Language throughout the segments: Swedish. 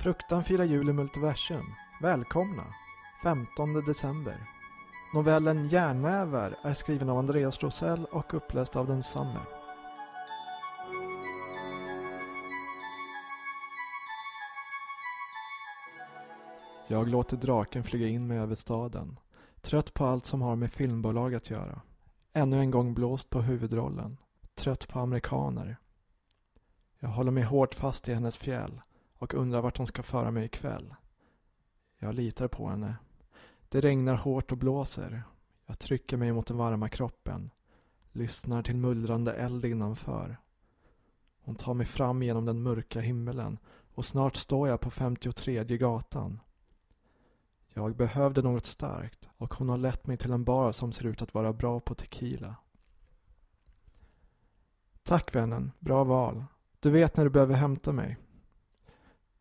Fruktan firar jul i multiversum. Välkomna! 15 december. Novellen Järnävar är skriven av Andreas Rosell och uppläst av densamme. Jag låter draken flyga in mig över staden. Trött på allt som har med filmbolag att göra. Ännu en gång blåst på huvudrollen. Trött på amerikaner. Jag håller mig hårt fast i hennes fjäll och undrar vart hon ska föra mig ikväll. Jag litar på henne. Det regnar hårt och blåser. Jag trycker mig mot den varma kroppen. Lyssnar till mullrande eld innanför. Hon tar mig fram genom den mörka himmelen och snart står jag på 53 gatan. Jag behövde något starkt och hon har lett mig till en bar som ser ut att vara bra på tequila. Tack vännen, bra val. Du vet när du behöver hämta mig.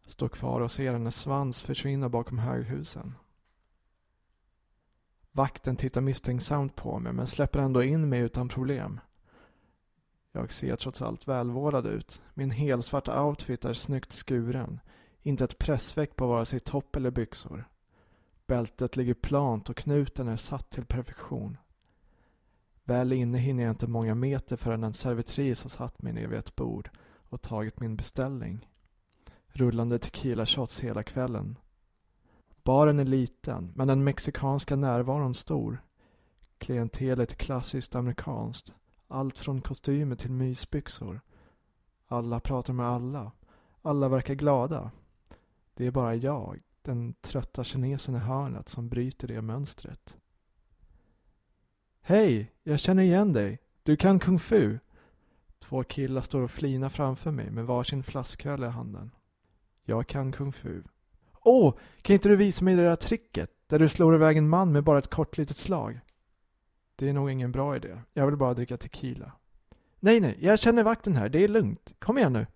Står kvar och ser hennes svans försvinna bakom höghusen. Vakten tittar misstänksamt på mig men släpper ändå in mig utan problem. Jag ser trots allt välvårdad ut. Min helsvarta outfit är snyggt skuren. Inte ett pressveck på vare sig topp eller byxor. Bältet ligger plant och knuten är satt till perfektion. Väl inne hinner jag inte många meter förrän en servitris har satt mig ner vid ett bord och tagit min beställning. Rullande tequila shots hela kvällen. Baren är liten, men den mexikanska närvaron stor. Klientelet är klassiskt amerikanskt. Allt från kostymer till mysbyxor. Alla pratar med alla. Alla verkar glada. Det är bara jag, den trötta kinesen i hörnet, som bryter det mönstret. Hej, jag känner igen dig. Du kan kung fu. Två killar står och flinar framför mig med varsin flasköl i handen. Jag kan kung fu. Åh, kan inte du visa mig det där tricket där du slår iväg en man med bara ett kort litet slag? Det är nog ingen bra idé. Jag vill bara dricka tequila. Nej, nej, jag känner vakten här. Det är lugnt. Kom igen nu.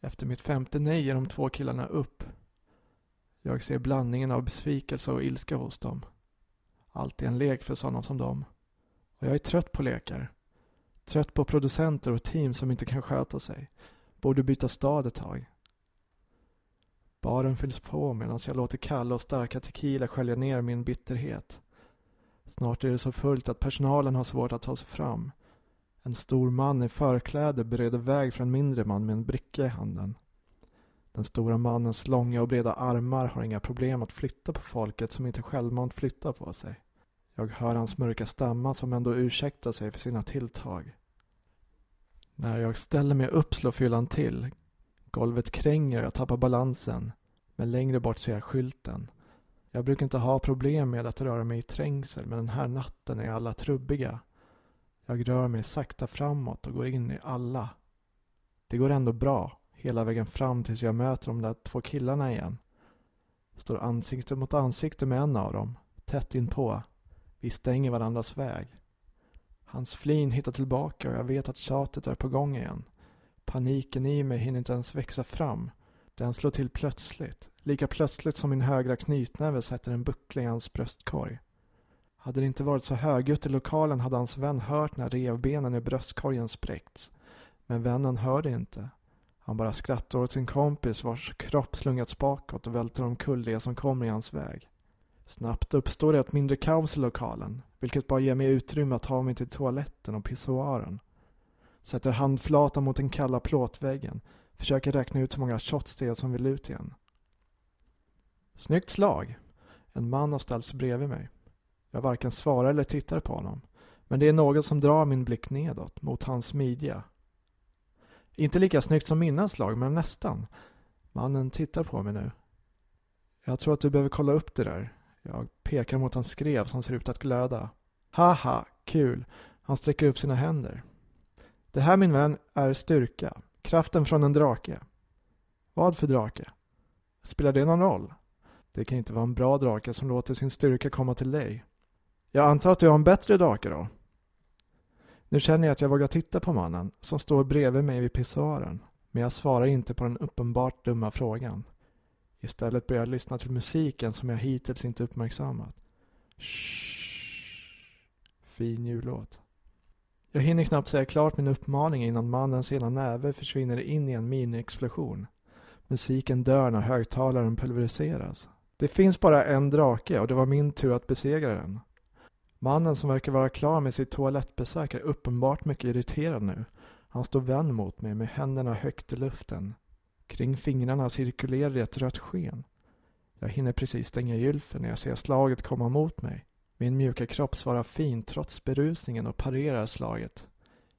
Efter mitt femte nej ger de två killarna upp. Jag ser blandningen av besvikelse och ilska hos dem. Allt är en lek för sådana som dem. Och jag är trött på lekar. Trött på producenter och team som inte kan sköta sig. Borde byta stad ett tag. Baren fylls på medan jag låter kalla och starka tequila skölja ner min bitterhet. Snart är det så fullt att personalen har svårt att ta sig fram. En stor man i förkläde bereder väg för en mindre man med en bricka i handen. Den stora mannens långa och breda armar har inga problem att flytta på folket som inte självmant flyttar på sig. Jag hör hans mörka stämma som ändå ursäktar sig för sina tilltag. När jag ställer mig upp slår fyllan till. Golvet kränger och jag tappar balansen. Men längre bort ser jag skylten. Jag brukar inte ha problem med att röra mig i trängsel men den här natten är alla trubbiga. Jag rör mig sakta framåt och går in i alla. Det går ändå bra, hela vägen fram tills jag möter de där två killarna igen. Står ansikte mot ansikte med en av dem, tätt inpå. Vi stänger varandras väg. Hans flin hittar tillbaka och jag vet att tjatet är på gång igen. Paniken i mig hinner inte ens växa fram. Den slår till plötsligt. Lika plötsligt som min högra knytnäve sätter en buckla i hans bröstkorg. Hade det inte varit så högljutt i lokalen hade hans vän hört när revbenen i bröstkorgen spräckts. Men vännen hörde inte. Han bara skrattar åt sin kompis vars kropp slungats bakåt och välter omkull det som kommer i hans väg. Snabbt uppstår det ett mindre kaos i lokalen, vilket bara ger mig utrymme att ta mig till toaletten och pissoaren. Sätter handflatan mot den kalla plåtväggen, försöker räkna ut hur många shots det är som vill ut igen. Snyggt slag! En man har ställt sig bredvid mig. Jag varken svarar eller tittar på honom. Men det är något som drar min blick nedåt, mot hans midja. Inte lika snyggt som mina slag, men nästan. Mannen tittar på mig nu. Jag tror att du behöver kolla upp det där. Jag pekar mot hans skrev som ser ut att glöda. Haha, kul. Han sträcker upp sina händer. Det här min vän är styrka. Kraften från en drake. Vad för drake? Spelar det någon roll? Det kan inte vara en bra drake som låter sin styrka komma till dig. Jag antar att du har en bättre drake då? Nu känner jag att jag vågar titta på mannen som står bredvid mig vid pissoaren. Men jag svarar inte på den uppenbart dumma frågan. Istället börjar jag lyssna till musiken som jag hittills inte uppmärksammat. Shh. Fin jullåt. Jag hinner knappt säga klart min uppmaning innan mannens ena näve försvinner in i en miniexplosion. Musiken dör när högtalaren pulveriseras. Det finns bara en drake och det var min tur att besegra den. Mannen som verkar vara klar med sitt toalettbesök är uppenbart mycket irriterad nu. Han står vänd mot mig med händerna högt i luften. Kring fingrarna cirkulerar ett rött sken. Jag hinner precis stänga gylfen när jag ser slaget komma mot mig. Min mjuka kropp svarar fint trots berusningen och parerar slaget.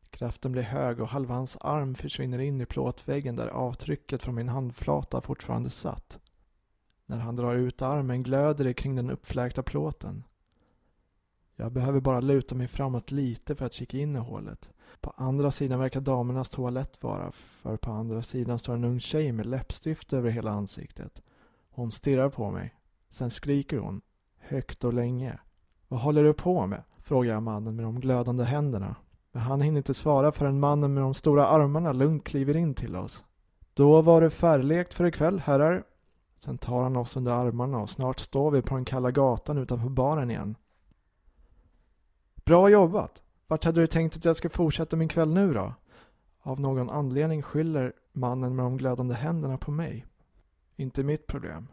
Kraften blir hög och halva hans arm försvinner in i plåtväggen där avtrycket från min handflata fortfarande satt. När han drar ut armen glöder det kring den uppfläkta plåten. Jag behöver bara luta mig framåt lite för att kika in i hålet. På andra sidan verkar damernas toalett vara, för på andra sidan står en ung tjej med läppstift över hela ansiktet. Hon stirrar på mig. Sen skriker hon, högt och länge. Vad håller du på med? frågar jag mannen med de glödande händerna. Men han hinner inte svara förrän mannen med de stora armarna lugnt kliver in till oss. Då var det färlekt för ikväll, herrar. Sen tar han oss under armarna och snart står vi på den kalla gatan utanför baren igen. Bra jobbat! Vart hade du tänkt att jag ska fortsätta min kväll nu då? Av någon anledning skyller mannen med de glödande händerna på mig. Inte mitt problem.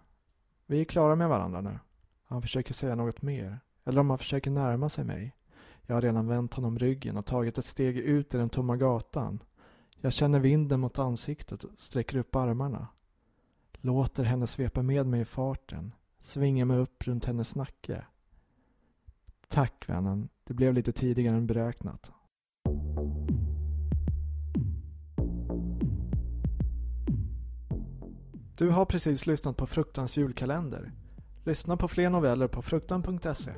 Vi är klara med varandra nu. Han försöker säga något mer. Eller om han försöker närma sig mig. Jag har redan vänt honom ryggen och tagit ett steg ut i den tomma gatan. Jag känner vinden mot ansiktet och sträcker upp armarna. Låter henne svepa med mig i farten. Svingar mig upp runt hennes nacke. Tack vännen, det blev lite tidigare än beräknat. Du har precis lyssnat på Fruktans julkalender. Lyssna på fler noveller på fruktan.se.